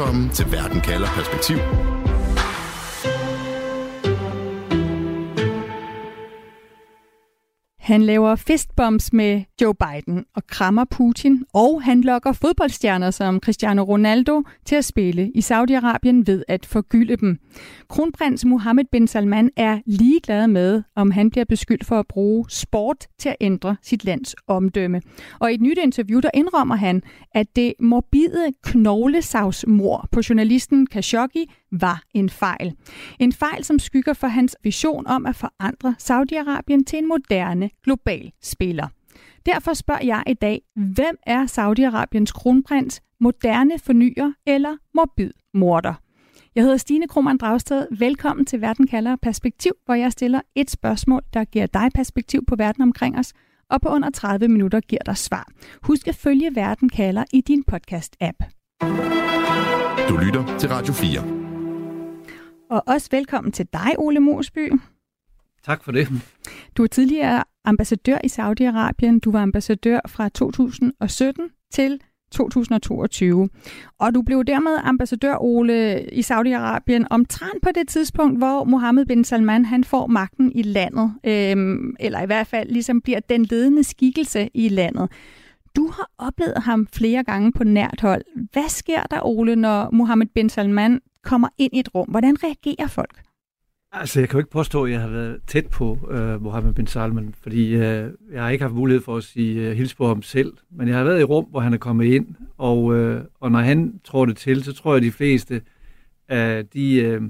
Velkommen til Verden kalder perspektiv. Han laver fistbombs med Joe Biden og krammer Putin, og han lokker fodboldstjerner som Cristiano Ronaldo til at spille i Saudi-Arabien ved at forgylde dem. Kronprins Mohammed bin Salman er ligeglad med, om han bliver beskyldt for at bruge sport til at ændre sit lands omdømme. Og i et nyt interview, der indrømmer han, at det morbide knoglesavsmor på journalisten Khashoggi var en fejl. En fejl, som skygger for hans vision om at forandre Saudi-Arabien til en moderne global spiller. Derfor spørger jeg i dag, hvem er Saudi-Arabiens kronprins, moderne fornyer eller morbid morder? Jeg hedder Stine Krohmann Dragsted. Velkommen til Verden kalder perspektiv, hvor jeg stiller et spørgsmål, der giver dig perspektiv på verden omkring os, og på under 30 minutter giver dig svar. Husk at følge Verden kalder i din podcast-app. Du lytter til Radio 4. Og også velkommen til dig, Ole Mosby. Tak for det. Du er tidligere ambassadør i Saudi-Arabien. Du var ambassadør fra 2017 til 2022. Og du blev dermed ambassadør, Ole, i Saudi-Arabien omtrent på det tidspunkt, hvor Mohammed bin Salman han får magten i landet. Øhm, eller i hvert fald ligesom bliver den ledende skikkelse i landet. Du har oplevet ham flere gange på nært hold. Hvad sker der, Ole, når Mohammed bin Salman kommer ind i et rum? Hvordan reagerer folk? Altså, jeg kan jo ikke påstå, at jeg har været tæt på uh, Mohammed bin Salman, fordi uh, jeg har ikke haft mulighed for at sige øh, uh, hils på ham selv. Men jeg har været i rum, hvor han er kommet ind, og, uh, og når han trådte til, så tror jeg, at de fleste af de, uh,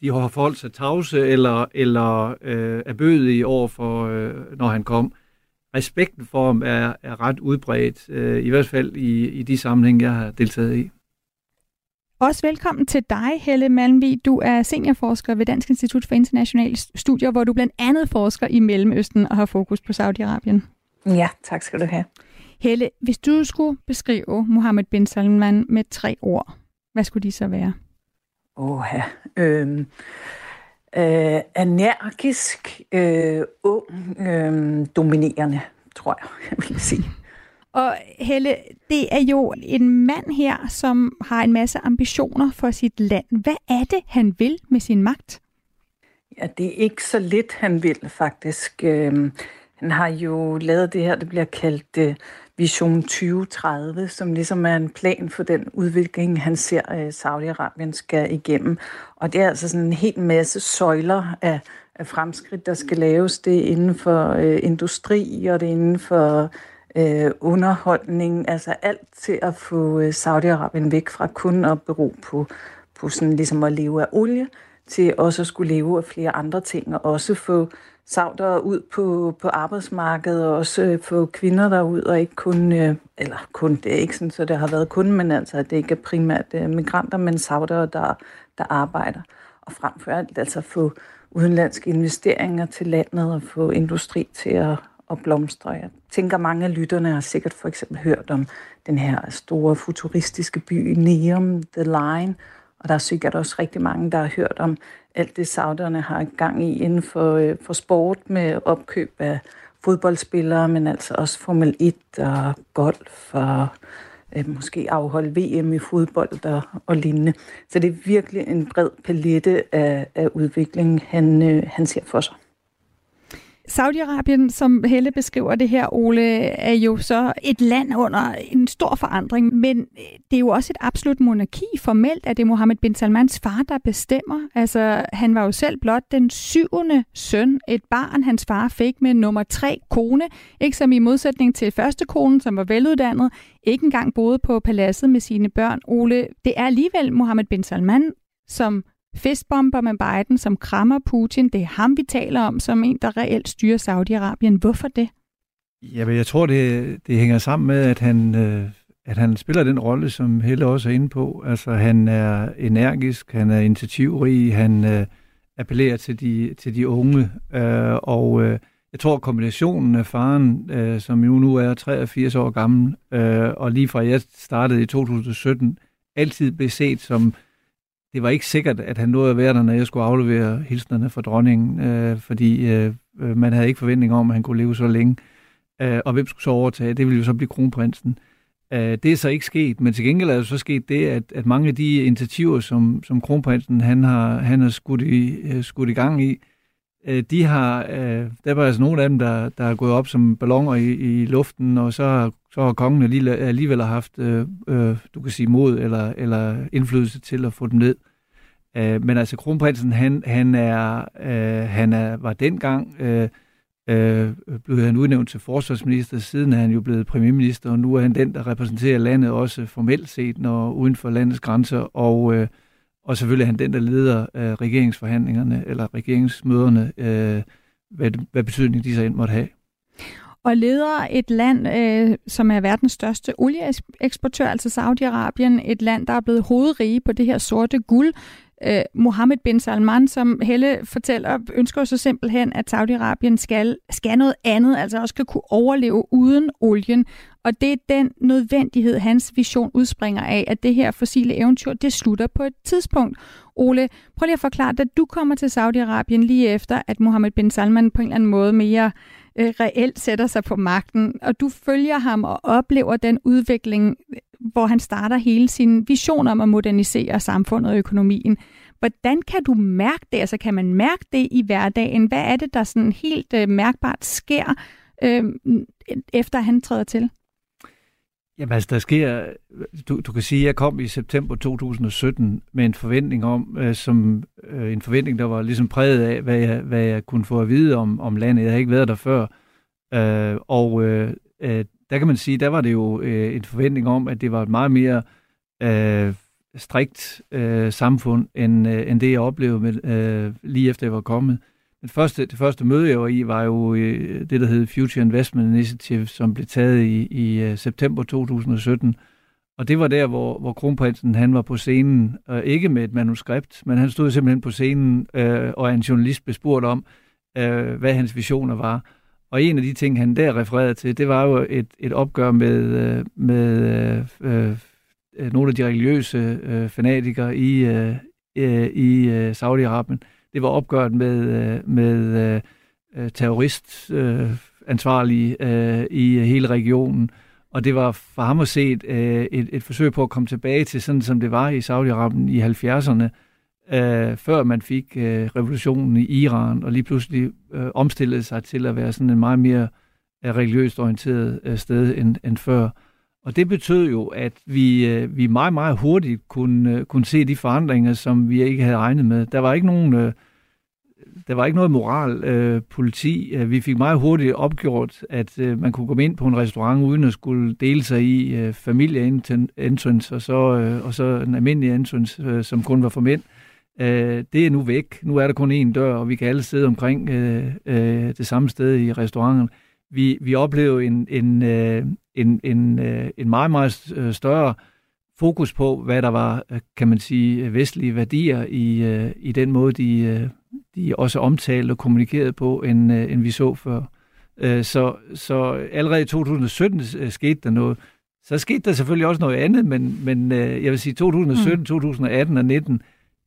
de har forholdt sig tavse eller, eller uh, er bødige over for, uh, når han kom. Respekten for ham er, er ret udbredt, uh, i hvert fald i, i de sammenhæng, jeg har deltaget i. Også velkommen til dig, Helle Malmvig. Du er seniorforsker ved Dansk Institut for Internationale Studier, hvor du blandt andet forsker i Mellemøsten og har fokus på Saudi-Arabien. Ja, tak skal du have. Helle, hvis du skulle beskrive Mohammed bin Salman med tre ord, hvad skulle de så være? Åh, ja. Øhm, øh, energisk, øh, ung, øh, dominerende, tror jeg, jeg vil sige. Og Helle, det er jo en mand her, som har en masse ambitioner for sit land. Hvad er det, han vil med sin magt? Ja, det er ikke så lidt, han vil faktisk. Øhm, han har jo lavet det her, det bliver kaldt øh, Vision 2030, som ligesom er en plan for den udvikling, han ser, at Saudi-Arabien skal igennem. Og det er altså sådan en hel masse søjler af, af fremskridt, der skal laves. Det er inden for øh, industri, og det er inden for øh, underholdning, altså alt til at få øh, Saudi-Arabien væk fra kun at bero på, på sådan ligesom at leve af olie, til også at skulle leve af flere andre ting, og også få savdere ud på, på arbejdsmarkedet, og også øh, få kvinder derud, og ikke kun, øh, eller kun, det er ikke sådan, så det har været kun, men altså, at det ikke er primært øh, migranter, men savdere, der, der arbejder. Og frem for alt altså få udenlandske investeringer til landet, og få industri til at, at blomstre. Jeg tænker, mange af lytterne har sikkert for eksempel hørt om den her store futuristiske by Neum, The Line, og der er sikkert også rigtig mange, der har hørt om alt det, sauderne har gang i inden for, øh, for sport med opkøb af fodboldspillere, men altså også Formel 1 og golf og øh, måske afholde VM i fodbold og, og lignende. Så det er virkelig en bred palette af, af udvikling, han, øh, han ser for sig. Saudi-Arabien, som Helle beskriver det her, Ole, er jo så et land under en stor forandring, men øh, det er jo også et absolut monarki. Formelt er det Mohammed bin Salmans far, der bestemmer. Altså, han var jo selv blot den syvende søn, et barn, hans far fik med nummer tre kone, ikke som i modsætning til første kone, som var veluddannet, ikke engang boede på paladset med sine børn. Ole, det er alligevel Mohammed bin Salman, som Fistbomber med Biden, som krammer Putin. Det er ham, vi taler om, som en, der reelt styrer Saudi-Arabien. Hvorfor det? Jamen, jeg tror, det, det hænger sammen med, at han, øh, at han spiller den rolle, som Helle også er inde på. Altså, han er energisk, han er initiativrig, han øh, appellerer til de, til de unge, øh, og øh, jeg tror, kombinationen af faren, øh, som jo nu er 83 år gammel, øh, og lige fra jeg startede i 2017, altid blev set som det var ikke sikkert, at han nåede at være der, når jeg skulle aflevere hilsnerne fra dronningen, øh, fordi øh, øh, man havde ikke forventning om, at han kunne leve så længe. Øh, og hvem skulle så overtage? Det ville jo så blive kronprinsen. Øh, det er så ikke sket, men til gengæld er det så sket det, at, at mange af de initiativer, som, som kronprinsen han har, han har skudt, i, øh, skudt i gang i, øh, de har, øh, der var altså nogle af dem, der, der er gået op som ballonger i, i luften, og så har, så har kongen alligevel, alligevel haft, øh, øh, du kan sige, mod eller, eller indflydelse til at få dem ned. Øh, men altså, kronprinsen, han, han, er, han er, var dengang... Øh, øh, blev han udnævnt til forsvarsminister, siden er han jo blevet premierminister, og nu er han den, der repræsenterer landet også formelt set, når uden for landets grænser, og, øh, og selvfølgelig er han den, der leder øh, regeringsforhandlingerne, eller regeringsmøderne, øh, hvad, hvad betydning de så end måtte have. Og leder et land, øh, som er verdens største olieeksportør, altså Saudi-Arabien, et land, der er blevet hovedrige på det her sorte guld, øh, Mohammed bin Salman, som Helle fortæller, ønsker så simpelthen, at Saudi-Arabien skal, skal noget andet, altså også skal kunne overleve uden olien. Og det er den nødvendighed, hans vision udspringer af, at det her fossile eventyr, det slutter på et tidspunkt. Ole, prøv lige at forklare, da du kommer til Saudi-Arabien lige efter, at Mohammed bin Salman på en eller anden måde mere øh, reelt sætter sig på magten, og du følger ham og oplever den udvikling, hvor han starter hele sin vision om at modernisere samfundet og økonomien. Hvordan kan du mærke det? Altså kan man mærke det i hverdagen? Hvad er det, der sådan helt øh, mærkbart sker, øh, efter han træder til? Jamen altså, der sker, du, du kan sige, at jeg kom i september 2017 med en forventning om, øh, som øh, en forventning, der var ligesom præget af, hvad jeg, hvad jeg kunne få at vide om, om landet. Jeg havde ikke været der før. Øh, og øh, øh der kan man sige, der var det jo øh, en forventning om, at det var et meget mere øh, strikt øh, samfund, end, øh, end det, jeg oplevede med, øh, lige efter jeg var kommet. Den første, det første møde, jeg var i, var jo øh, det, der hed Future Investment Initiative, som blev taget i, i øh, september 2017. Og det var der, hvor, hvor kronprinsen han var på scenen, og ikke med et manuskript, men han stod simpelthen på scenen, øh, og en journalist blev spurgt om, øh, hvad hans visioner var. Og en af de ting, han der refererede til, det var jo et, et opgør med, øh, med øh, øh, nogle af de religiøse øh, fanatikere i, øh, øh i øh, Saudi-Arabien. Det var opgøret med, øh, med øh, terroristansvarlige øh, øh, øh, i hele regionen. Og det var for ham at se øh, et, et forsøg på at komme tilbage til sådan, som det var i Saudi-Arabien i 70'erne, øh, før man fik øh, revolutionen i Iran, og lige pludselig øh, omstillede sig til at være sådan en meget mere øh, religiøst orienteret øh, sted end, end før. Og det betød jo, at vi, øh, vi meget, meget hurtigt kunne, øh, kunne se de forandringer, som vi ikke havde regnet med. Der var ikke nogen... Øh, der var ikke noget moral øh, politi. Vi fik meget hurtigt opgjort, at øh, man kunne komme ind på en restaurant uden at skulle dele sig i øh, familie entrance og så, øh, og så en almindelig entrance, øh, som kun var for mænd. Øh, det er nu væk. Nu er der kun én dør, og vi kan alle sidde omkring øh, øh, det samme sted i restauranten. Vi, vi oplever en, en, øh, en, en, øh, en meget, meget øh, større fokus på, hvad der var, øh, kan man sige, vestlige værdier i, øh, i den måde, de, øh, de også omtalte og kommunikerede på, end, øh, end vi så før. Øh, så, så allerede i 2017 øh, skete der noget. Så skete der selvfølgelig også noget andet, men, men øh, jeg vil sige 2017, mm. 2018 og 19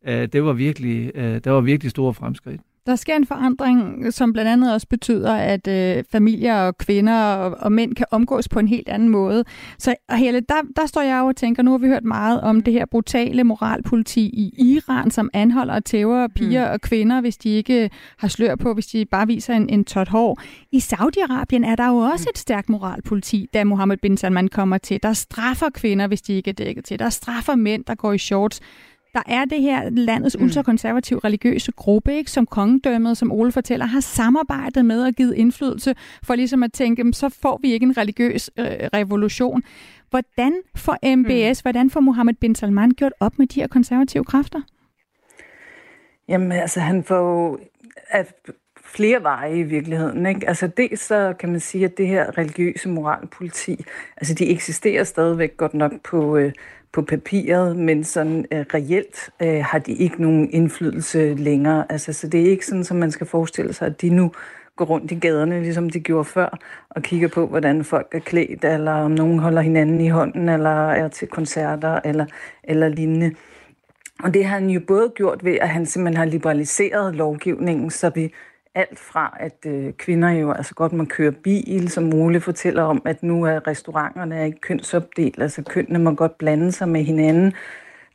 øh, det var virkelig, øh, der var virkelig store fremskridt. Der sker en forandring, som blandt andet også betyder, at øh, familier og kvinder og, og mænd kan omgås på en helt anden måde. Så og Helle, der, der står jeg jo og tænker, nu har vi hørt meget om det her brutale moralpoliti i Iran, som anholder og tæver piger mm. og kvinder, hvis de ikke har slør på, hvis de bare viser en, en tot hår. I Saudi-Arabien er der jo også mm. et stærkt moralpoliti, da Mohammed bin Salman kommer til. Der straffer kvinder, hvis de ikke er dækket til. Der straffer mænd, der går i shorts der er det her landets mm. ultrakonservative religiøse gruppe, ikke, som kongedømmet, som Ole fortæller, har samarbejdet med og givet indflydelse for ligesom at tænke, så får vi ikke en religiøs øh, revolution. Hvordan får MBS, mm. hvordan får Mohammed bin Salman gjort op med de her konservative kræfter? Jamen altså, han får at flere veje i virkeligheden. Ikke? Altså dels så kan man sige, at det her religiøse moralpoliti, altså de eksisterer stadigvæk godt nok på, øh, på papiret, men sådan øh, reelt øh, har de ikke nogen indflydelse længere. Altså, så det er ikke sådan, som man skal forestille sig, at de nu går rundt i gaderne, ligesom de gjorde før, og kigger på, hvordan folk er klædt, eller om nogen holder hinanden i hånden, eller er til koncerter, eller, eller lignende. Og det har han jo både gjort ved, at han simpelthen har liberaliseret lovgivningen, så vi alt fra, at øh, kvinder jo altså godt må køre bil, som Ole fortæller om, at nu er restauranterne ikke kønsopdelt, altså kønnene må godt blande sig med hinanden.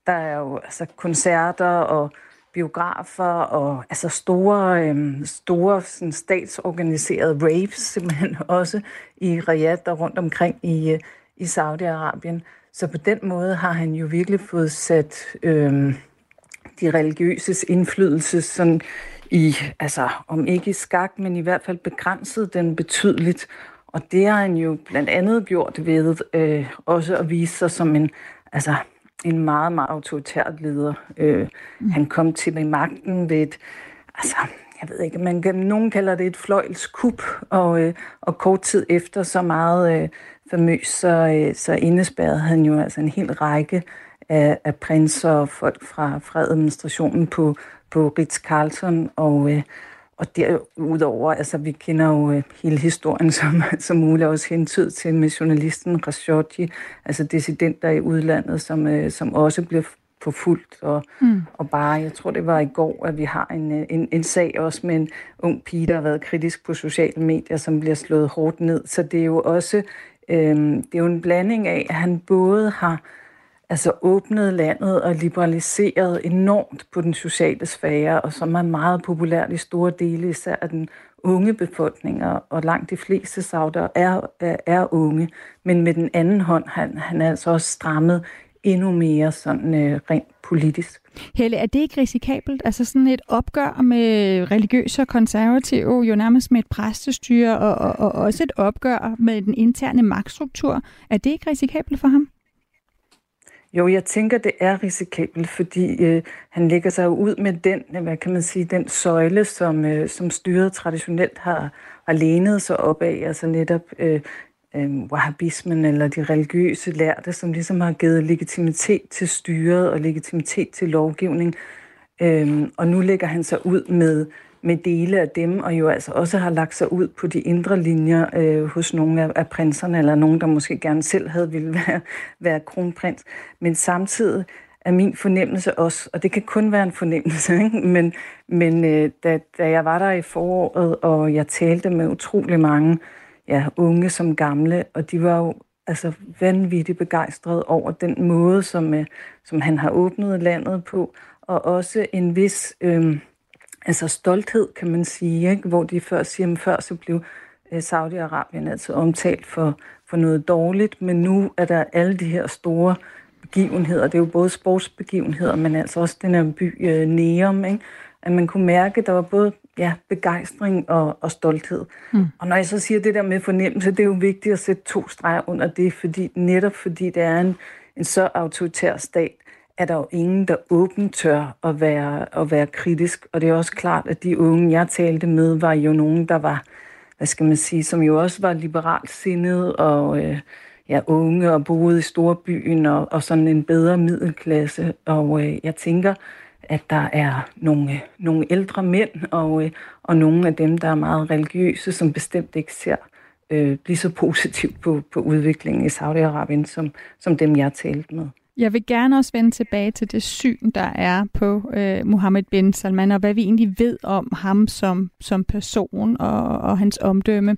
Der er jo altså koncerter og biografer og altså store, øhm, store sådan statsorganiserede raves simpelthen også i Riyadh og rundt omkring i, øh, i Saudi-Arabien. Så på den måde har han jo virkelig fået sat øhm, de religiøses indflydelse sådan i, altså om ikke i skak, men i hvert fald begrænset den betydeligt. Og det har han jo blandt andet gjort ved øh, også at vise sig som en, altså, en meget, meget autoritær leder. Øh, mm. Han kom til magten ved et, altså, jeg ved ikke, man, nogen kalder det et fløjlskup, og, øh, og kort tid efter så meget øh, famøs, så, øh, så indespærrede han jo altså en hel række af, af prinser og folk fra, fra administrationen på, på Ritz-Carlton, og, øh, og derudover, altså vi kender jo øh, hele historien, som, som muligt også hentyd til med journalisten Khashoggi, altså dissidenter i udlandet, som, øh, som også bliver forfulgt, og, mm. og bare, jeg tror det var i går, at vi har en, øh, en, en sag også med en ung pige, der har været kritisk på sociale medier, som bliver slået hårdt ned, så det er jo også, øh, det er jo en blanding af, at han både har altså åbnede landet og liberaliserede enormt på den sociale sfære, og som er meget populært i store dele, især af den unge befolkning, og langt de fleste sauder er, er, er unge. Men med den anden hånd, han, han er altså også strammet endnu mere sådan øh, rent politisk. Helle, er det ikke risikabelt? Altså sådan et opgør med religiøse og konservative, jo nærmest med et præstestyre, og, og, og også et opgør med den interne magtstruktur. Er det ikke risikabelt for ham? Jo, jeg tænker, det er risikabelt, fordi øh, han lægger sig ud med den, øh, hvad kan man sige, den søjle, som, øh, som styret traditionelt har, har lænet sig op af, altså netop øh, øh, wahhabismen eller de religiøse lærte, som ligesom har givet legitimitet til styret og legitimitet til lovgivning. Øh, og nu lægger han sig ud med med dele af dem, og jo altså også har lagt sig ud på de indre linjer øh, hos nogle af, af prinserne, eller nogen, der måske gerne selv havde ville være, være kronprins. Men samtidig er min fornemmelse også, og det kan kun være en fornemmelse, ikke? men, men øh, da, da jeg var der i foråret, og jeg talte med utrolig mange ja, unge som gamle, og de var jo altså vanvittigt begejstrede over den måde, som, øh, som han har åbnet landet på, og også en vis... Øh, altså stolthed, kan man sige, ikke? hvor de før siger, at før så blev øh, Saudi-Arabien altså omtalt for, for noget dårligt, men nu er der alle de her store begivenheder, det er jo både sportsbegivenheder, men altså også den her by øh, Neum, ikke? at man kunne mærke, at der var både ja, begejstring og, og stolthed. Mm. Og når jeg så siger det der med fornemmelse, det er jo vigtigt at sætte to streger under det, fordi netop fordi det er en, en så autoritær stat, er der jo ingen, der åbent tør at være, at være kritisk. Og det er også klart, at de unge, jeg talte med, var jo nogen, der var, hvad skal man sige, som jo også var liberalt sindet og øh, ja, unge og boede i storbyen og, og sådan en bedre middelklasse. Og øh, jeg tænker, at der er nogle, nogle ældre mænd og, øh, og nogle af dem, der er meget religiøse, som bestemt ikke ser øh, lige så positivt på, på udviklingen i Saudi-Arabien, som, som dem, jeg talte med. Jeg vil gerne også vende tilbage til det syn, der er på øh, Mohammed bin Salman, og hvad vi egentlig ved om ham som, som person og, og hans omdømme.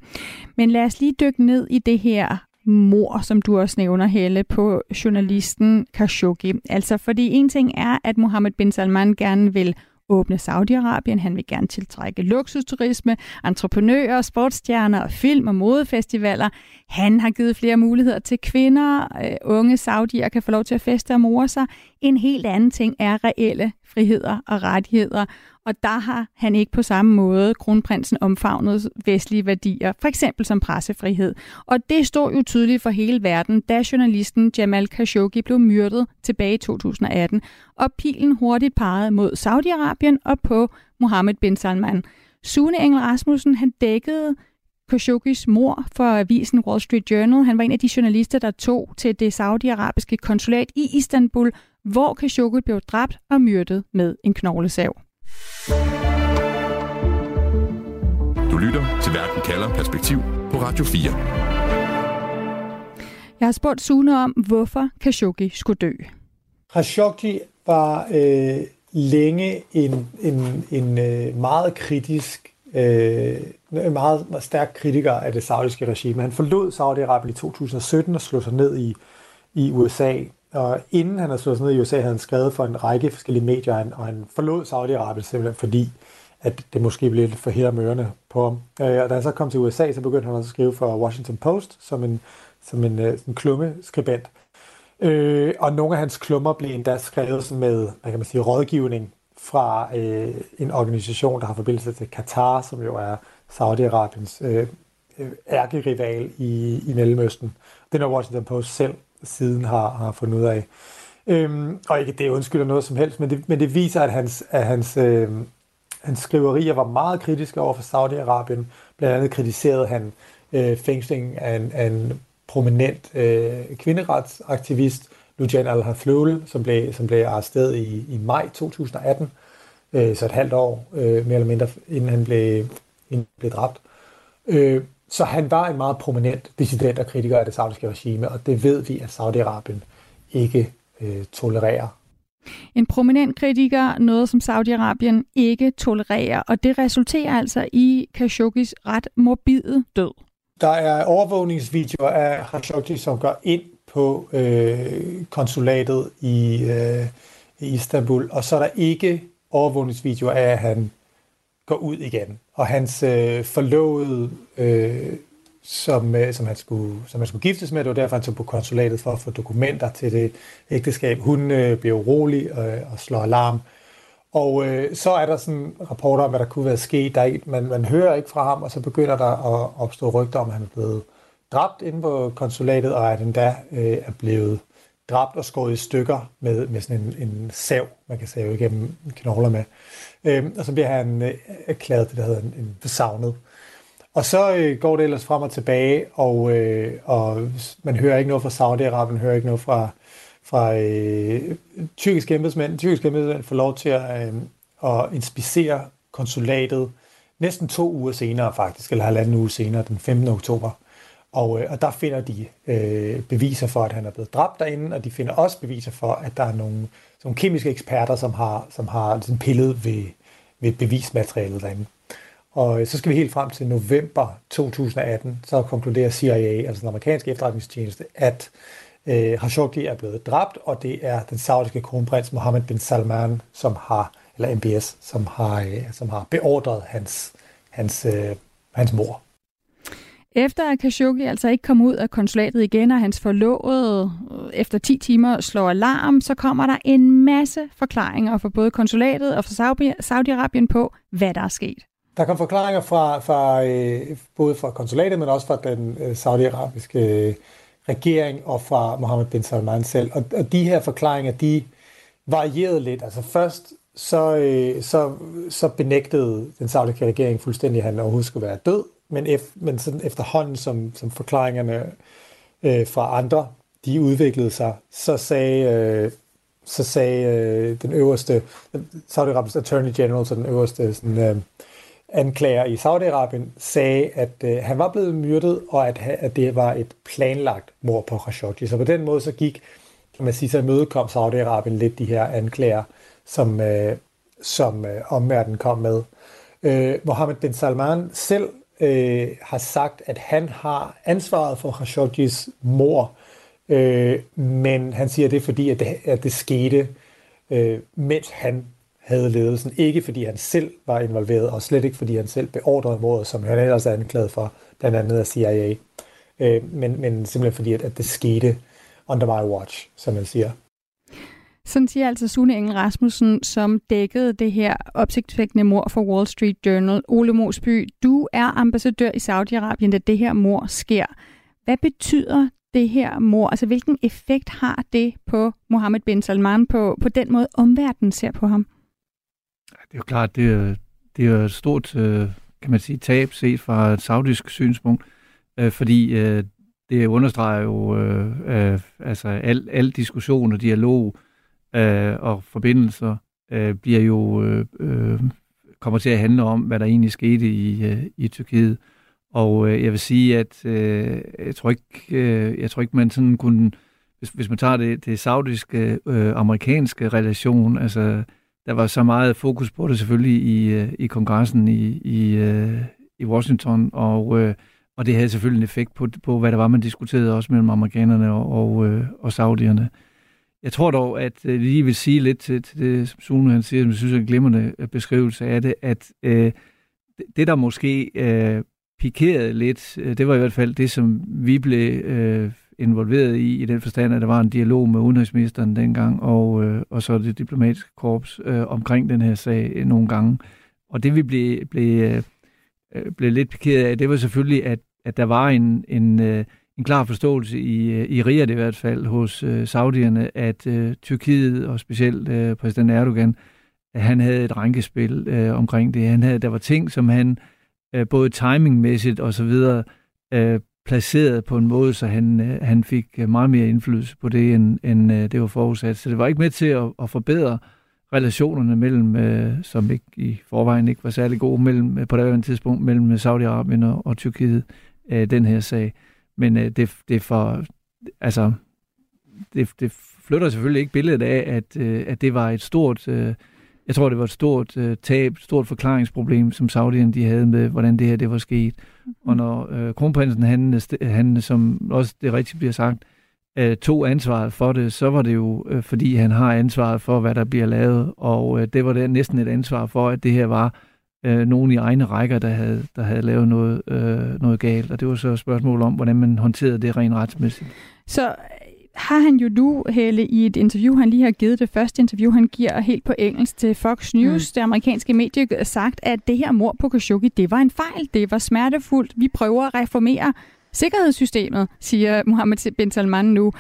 Men lad os lige dykke ned i det her mor, som du også nævner, Helle, på journalisten Khashoggi. Altså, fordi en ting er, at Mohammed bin Salman gerne vil åbne Saudi-Arabien. Han vil gerne tiltrække luksusturisme, entreprenører, sportsstjerner, film- og modefestivaler. Han har givet flere muligheder til kvinder. Øh, unge saudier kan få lov til at feste og more sig. En helt anden ting er reelle friheder og rettigheder. Og der har han ikke på samme måde, kronprinsen, omfavnet vestlige værdier, for eksempel som pressefrihed. Og det stod jo tydeligt for hele verden, da journalisten Jamal Khashoggi blev myrdet tilbage i 2018, og pilen hurtigt pegede mod Saudi-Arabien og på Mohammed bin Salman. Sune Engel Rasmussen, han dækkede Khashoggis mor for avisen Wall Street Journal. Han var en af de journalister, der tog til det saudiarabiske konsulat i Istanbul, hvor Khashoggi blev dræbt og myrdet med en knoglesav. Du lytter til Verden kalder perspektiv på Radio 4. Jeg har spurgt Sune om, hvorfor Khashoggi skulle dø. Khashoggi var øh, længe en, en, en øh, meget kritisk øh, en meget, meget stærk kritiker af det saudiske regime. Han forlod Saudi-Arabien i 2017 og slog sig ned i, i USA. Og inden han havde slået sig ned i USA, havde han skrevet for en række forskellige medier, og han forlod Saudi-Arabien simpelthen fordi, at det måske blev lidt for her på ham. Øh, og da han så kom til USA, så begyndte han også at skrive for Washington Post som en, som en, øh, en klummeskribent. Øh, og nogle af hans klummer blev endda skrevet med, hvad kan man sige, rådgivning fra øh, en organisation, der har forbindelse til Katar, som jo er Saudi-Arabiens øh, øh, ærkerival i, i Mellemøsten. Det er Washington Post selv siden har, har fundet ud af. Øhm, og ikke det undskylder noget som helst, men det, men det viser, at hans, at hans, øh, hans skriverier var meget kritiske over for Saudi-Arabien. Blandt andet kritiserede han øh, fængsling af en, af en prominent øh, kvinderetsaktivist, Lujan al-Haflul, som blev, som blev arresteret i, i maj 2018, øh, så et halvt år øh, mere eller mindre, inden han blev, inden han blev dræbt. Øh, så han var en meget prominent dissident og kritiker af det saudiske regime, og det ved vi, at Saudi-Arabien ikke øh, tolererer. En prominent kritiker, noget som Saudi-Arabien ikke tolererer, og det resulterer altså i Khashoggis ret morbide død. Der er overvågningsvideoer af Khashoggi, som går ind på øh, konsulatet i, øh, i Istanbul, og så er der ikke overvågningsvideoer af, at han går ud igen. Og hans øh, forlovede, øh, som, øh, som, han skulle, som han skulle giftes med, det var derfor, han tog på konsulatet for at få dokumenter til det ægteskab. Hun øh, bliver urolig og, og slår alarm. Og øh, så er der sådan rapporter om, hvad der kunne være sket. Der er ikke, man, man hører ikke fra ham, og så begynder der at opstå rygter om, at han er blevet dræbt inde på konsulatet, og at han da øh, er blevet dræbt og skåret i stykker med, med sådan en, en sav, man kan save igennem knogler med. Øh, og så bliver han øh, erklæret det, der hedder en, en savnet. Og så øh, går det ellers frem og tilbage, og, øh, og man hører ikke noget fra Saudi-Arabien, hører ikke noget fra, fra øh, tyrkiske embedsmænd. Tyrkiske embedsmænd får lov til at, øh, at inspicere konsulatet næsten to uger senere faktisk, eller halvanden uge senere, den 15. oktober. Og, øh, og der finder de øh, beviser for, at han er blevet dræbt derinde, og de finder også beviser for, at der er nogle, nogle kemiske eksperter, som har, som har ligesom pillet ved, ved bevismaterialet derinde. Og øh, så skal vi helt frem til november 2018, så konkluderer CIA, altså den amerikanske efterretningstjeneste, at øh, Khashoggi er blevet dræbt, og det er den saudiske kronprins Mohammed bin Salman, som har, eller MBS, som har, øh, som har beordret hans, hans, øh, hans mor. Efter at Khashoggi altså ikke kom ud af konsulatet igen, og hans forlovede øh, efter 10 timer slår alarm, så kommer der en masse forklaringer fra både konsulatet og fra Saudi-Arabien på, hvad der er sket. Der kom forklaringer fra, fra øh, både fra konsulatet, men også fra den øh, saudiarabiske regering og fra Mohammed bin Salman selv. Og, og de her forklaringer, de varierede lidt. Altså først så, så, så benægtede den saudiske regering fuldstændig, at han overhovedet skulle være død men, ef, men sådan efterhånden, som, som forklaringerne øh, fra andre, de udviklede sig, så sagde, øh, så sagde øh, den øverste, Saudi-Arabiens Attorney General, så den øverste sådan, øh, anklager i Saudi-Arabien, sagde, at øh, han var blevet myrdet, og at, at det var et planlagt mord på Khashoggi. Så på den måde så gik, kan man sige, så imødekom Saudi-Arabien lidt de her anklager, som, øh, som øh, omverdenen kom med. Øh, Mohammed bin Salman selv øh, har sagt, at han har ansvaret for Khashoggis mor, øh, men han siger, at det er fordi, at det, at det skete, øh, mens han havde ledelsen. Ikke fordi han selv var involveret, og slet ikke fordi han selv beordrede mordet, som han ellers er anklaget for, blandt andet af CIA. Øh, men, men simpelthen fordi, at, at det skete under my watch, som man siger. Sådan siger altså Sune Engel Rasmussen, som dækkede det her opsigtsvækkende mor for Wall Street Journal. Ole Mosby, du er ambassadør i Saudi-Arabien, da det her mor sker. Hvad betyder det her mor? Altså, hvilken effekt har det på Mohammed bin Salman, på, på den måde omverdenen ser på ham? Det er jo klart, det er, det er et stort, øh, kan man sige, tab set fra et saudisk synspunkt, øh, fordi øh, det understreger jo altså al, al diskussion og dialog, øh, øh, og forbindelser øh, bliver jo øh, øh, kommer til at handle om, hvad der egentlig skete i, øh, i Tyrkiet. Og øh, jeg vil sige, at øh, jeg tror ikke, øh, jeg tror ikke, man sådan kunne, hvis, hvis man tager det, det saudiske øh, amerikanske relation, altså der var så meget fokus på det selvfølgelig i, øh, i kongressen i, i, øh, i Washington, og, øh, og det havde selvfølgelig en effekt på, på, hvad der var, man diskuterede også mellem amerikanerne og, og, øh, og saudierne. Jeg tror dog, at jeg lige vil sige lidt til, til det, som Sune han siger, som jeg synes er en glimrende øh, beskrivelse af det, at øh, det, der måske øh, pikerede lidt, øh, det var i hvert fald det, som vi blev øh, involveret i, i den forstand, at der var en dialog med udenrigsministeren dengang, og, øh, og så det diplomatiske korps øh, omkring den her sag øh, nogle gange. Og det vi blev, blev, øh, blev lidt pikeret af, det var selvfølgelig, at, at der var en, en, øh, en klar forståelse i, øh, i Riyadh i hvert fald hos øh, saudierne, at øh, Tyrkiet og specielt øh, præsident Erdogan, at han havde et rankespil øh, omkring det. Han havde, der var ting, som han øh, både timingmæssigt og så videre øh, placeret på en måde, så han, øh, han fik øh, meget mere indflydelse på det, end, end øh, det var forudsat. Så det var ikke med til at, at forbedre relationerne mellem, øh, som ikke i forvejen ikke var særlig gode, mellem, øh, på det tidspunkt mellem Saudi-Arabien og, og Tyrkiet, øh, den her sag. Men øh, det, det for, altså, det, det flytter selvfølgelig ikke billedet af, at, øh, at det var et stort øh, jeg tror, det var et stort uh, tab, stort forklaringsproblem, som Saudierne de havde med, hvordan det her det var sket. Mm. Og når uh, kronprinsen, han, han, som også det rigtigt bliver sagt, uh, tog ansvaret for det, så var det jo, uh, fordi han har ansvaret for, hvad der bliver lavet. Og uh, det var det næsten et ansvar for, at det her var uh, nogen i egne rækker, der havde, der havde lavet noget, uh, noget galt. Og det var så et spørgsmål om, hvordan man håndterede det rent retsmæssigt. Så har han jo nu, Helle, i et interview, han lige har givet, det første interview, han giver helt på engelsk til Fox News, mm. det amerikanske medie, sagt, at det her mor på Khashoggi, det var en fejl, det var smertefuldt, vi prøver at reformere sikkerhedssystemet, siger Mohammed bin Salman nu.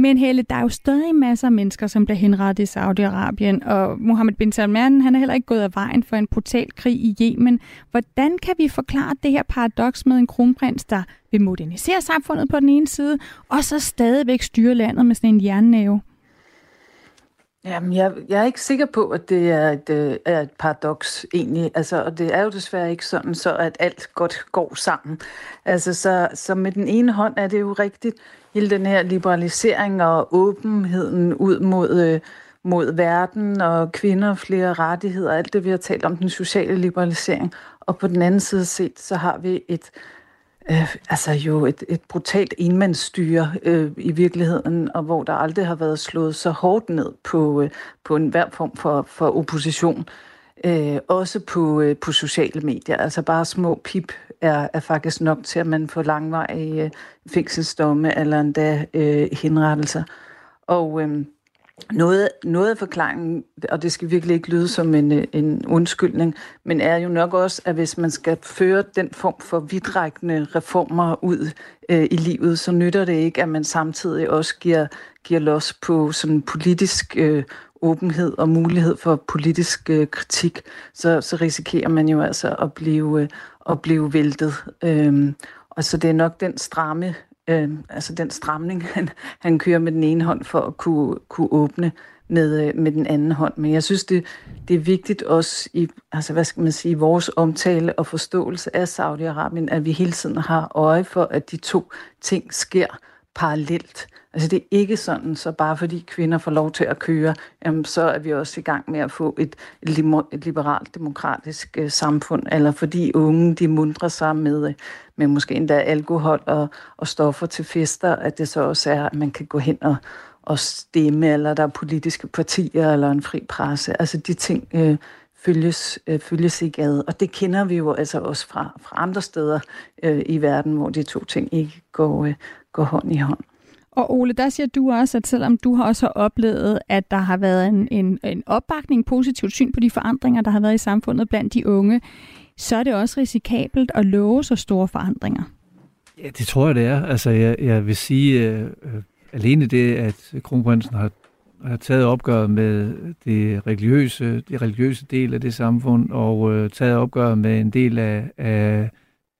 Men Helle, der er jo stadig masser af mennesker, som bliver henrettet i Saudi-Arabien, og Mohammed bin Salman, han er heller ikke gået af vejen for en brutal krig i Yemen. Hvordan kan vi forklare det her paradoks med en kronprins, der vil modernisere samfundet på den ene side, og så stadigvæk styre landet med sådan en jernnæve? Jamen, jeg, jeg er ikke sikker på, at det er et, øh, er et paradoks egentlig. Altså, og det er jo desværre ikke sådan, så at alt godt går sammen. Altså, så, så med den ene hånd er det jo rigtigt, hele den her liberalisering og åbenheden ud mod, øh, mod verden og kvinder, flere rettigheder, alt det vi har talt om, den sociale liberalisering. Og på den anden side set, så har vi et øh, altså jo et, et brutalt enmandsstyre øh, i virkeligheden, og hvor der aldrig har været slået så hårdt ned på, øh, på enhver form for, for opposition. Øh, også på, øh, på sociale medier. Altså bare små pip er, er faktisk nok til, at man får langvarige øh, fængselsdomme eller endda øh, henrettelser. Og øh, noget, noget af forklaringen, og det skal virkelig ikke lyde som en, øh, en undskyldning, men er jo nok også, at hvis man skal føre den form for vidtrækkende reformer ud øh, i livet, så nytter det ikke, at man samtidig også giver, giver los på sådan politisk øh, åbenhed og mulighed for politisk øh, kritik, så, så risikerer man jo altså at blive, øh, at blive væltet. Øhm, og så det er nok den stramme øh, altså den stramning, han, han kører med den ene hånd for at kunne, kunne åbne med, øh, med den anden hånd. Men jeg synes, det, det er vigtigt også i, altså hvad skal man sige, vores omtale og forståelse af Saudi-Arabien, at vi hele tiden har øje for, at de to ting sker parallelt. Altså det er ikke sådan, så bare fordi kvinder får lov til at køre, jamen, så er vi også i gang med at få et, et liberalt demokratisk øh, samfund, eller fordi unge de mundrer sig med, med måske endda alkohol og, og stoffer til fester, at det så også er, at man kan gå hen og, og stemme, eller der er politiske partier, eller en fri presse. Altså de ting øh, følges, øh, følges ikke ad, og det kender vi jo altså også fra, fra andre steder øh, i verden, hvor de to ting ikke går, øh, går hånd i hånd. Og Ole, der siger du også, at selvom du har også oplevet, at der har været en, en, en opbakning, positivt syn på de forandringer, der har været i samfundet blandt de unge, så er det også risikabelt at love så store forandringer. Ja, det tror jeg, det er. Altså, jeg, jeg vil sige, øh, øh alene det, at kronprinsen har, har taget opgøret med det religiøse, det religiøse del af det samfund, og øh, taget opgøret med en del af, af,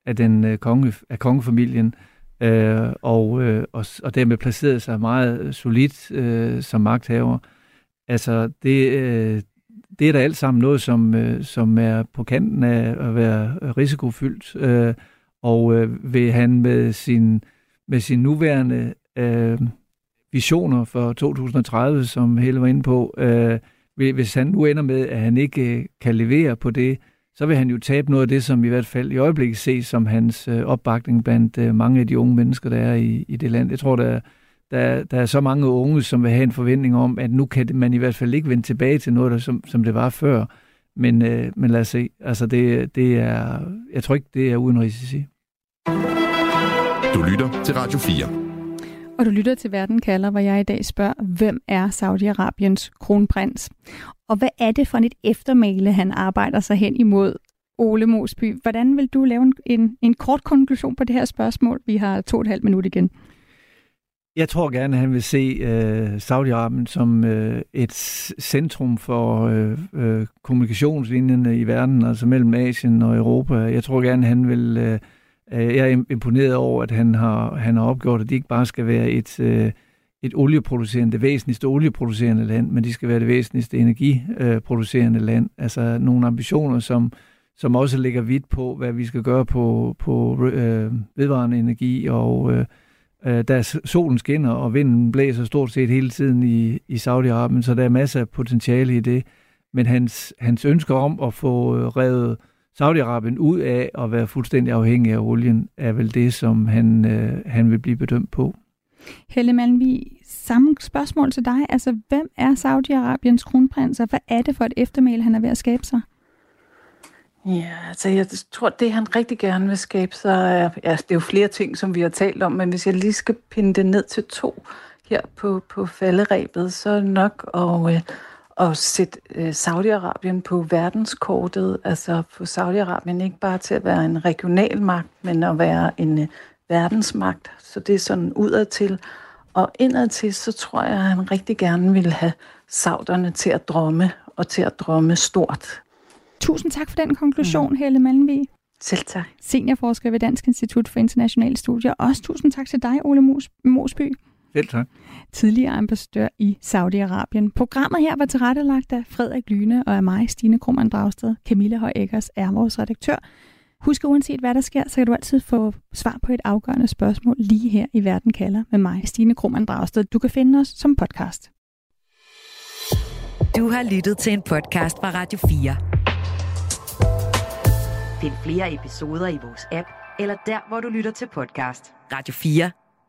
af den øh, konge, af kongefamilien, øh, Øh, og, øh, og, og dermed placeret sig meget solidt øh, som magthaver. Altså, det, øh, det er da alt sammen noget, som, øh, som er på kanten af at være risikofyldt. Øh, og øh, vil han med sin, med sin nuværende øh, visioner for 2030, som Helle var inde på, øh, hvis han nu ender med, at han ikke øh, kan levere på det, så vil han jo tabe noget af det, som i hvert fald i øjeblikket ses som hans øh, opbakning blandt øh, mange af de unge mennesker, der er i, i det land. Jeg tror, der, der, der er så mange unge, som vil have en forventning om, at nu kan man i hvert fald ikke vende tilbage til noget, der, som, som det var før. Men, øh, men lad os se. Altså, det, det er, jeg tror ikke, det er uden risici. Du lytter til Radio 4. Og du lytter til Verden kalder, hvor jeg i dag spørger, hvem er Saudi-Arabiens kronprins? Og hvad er det for et eftermæle, han arbejder sig hen imod? Ole Mosby, hvordan vil du lave en, en, en kort konklusion på det her spørgsmål? Vi har to og et halvt minut igen. Jeg tror gerne, at han vil se øh, Saudi-Arabien som øh, et centrum for øh, øh, kommunikationslinjerne i verden, altså mellem Asien og Europa. Jeg tror gerne, at han vil... Øh, Øh, jeg er imponeret over, at han har, han har opgjort, at de ikke bare skal være et, øh, et olieproducerende, det væsentligste olieproducerende land, men de skal være det væsentligste energiproducerende land. Altså nogle ambitioner, som, som også ligger vidt på, hvad vi skal gøre på, på øh, vedvarende energi og... Øh, øh, da solen skinner, og vinden blæser stort set hele tiden i, i Saudi-Arabien, så der er masser af potentiale i det. Men hans, hans ønsker om at få øh, Saudi-Arabien ud af at være fuldstændig afhængig af olien, er vel det, som han, øh, han vil blive bedømt på. Helle Malmvi, samme spørgsmål til dig. Altså, hvem er Saudi-Arabiens kronprins, og hvad er det for et eftermæl, han er ved at skabe sig? Ja, altså jeg tror, det han rigtig gerne vil skabe sig, er, ja, det er jo flere ting, som vi har talt om, men hvis jeg lige skal pinde det ned til to her på, på falderæbet, så nok at, øh, at sætte øh, Saudi-Arabien på verdenskortet, altså få Saudi-Arabien ikke bare til at være en regional magt, men at være en øh, verdensmagt. Så det er sådan udadtil. Og indadtil, så tror jeg, at han rigtig gerne vil have sauderne til at drømme, og til at drømme stort. Tusind tak for den konklusion, mm. Helle Malmvig. Selv tak. Seniorforsker ved Dansk Institut for Internationale Studier. Også tusind tak til dig, Ole Mos Mosby. Selv tak. Tidligere ambassadør i Saudi-Arabien. Programmet her var tilrettelagt af Frederik Lyne og af mig, Stine Krummernd Dragsted. Camilla Høj er vores redaktør. Husk, uanset hvad der sker, så kan du altid få svar på et afgørende spørgsmål lige her i Verden kalder med mig, Stine Krummernd Dragsted. Du kan finde os som podcast. Du har lyttet til en podcast fra Radio 4. Find flere episoder i vores app, eller der, hvor du lytter til podcast. Radio 4.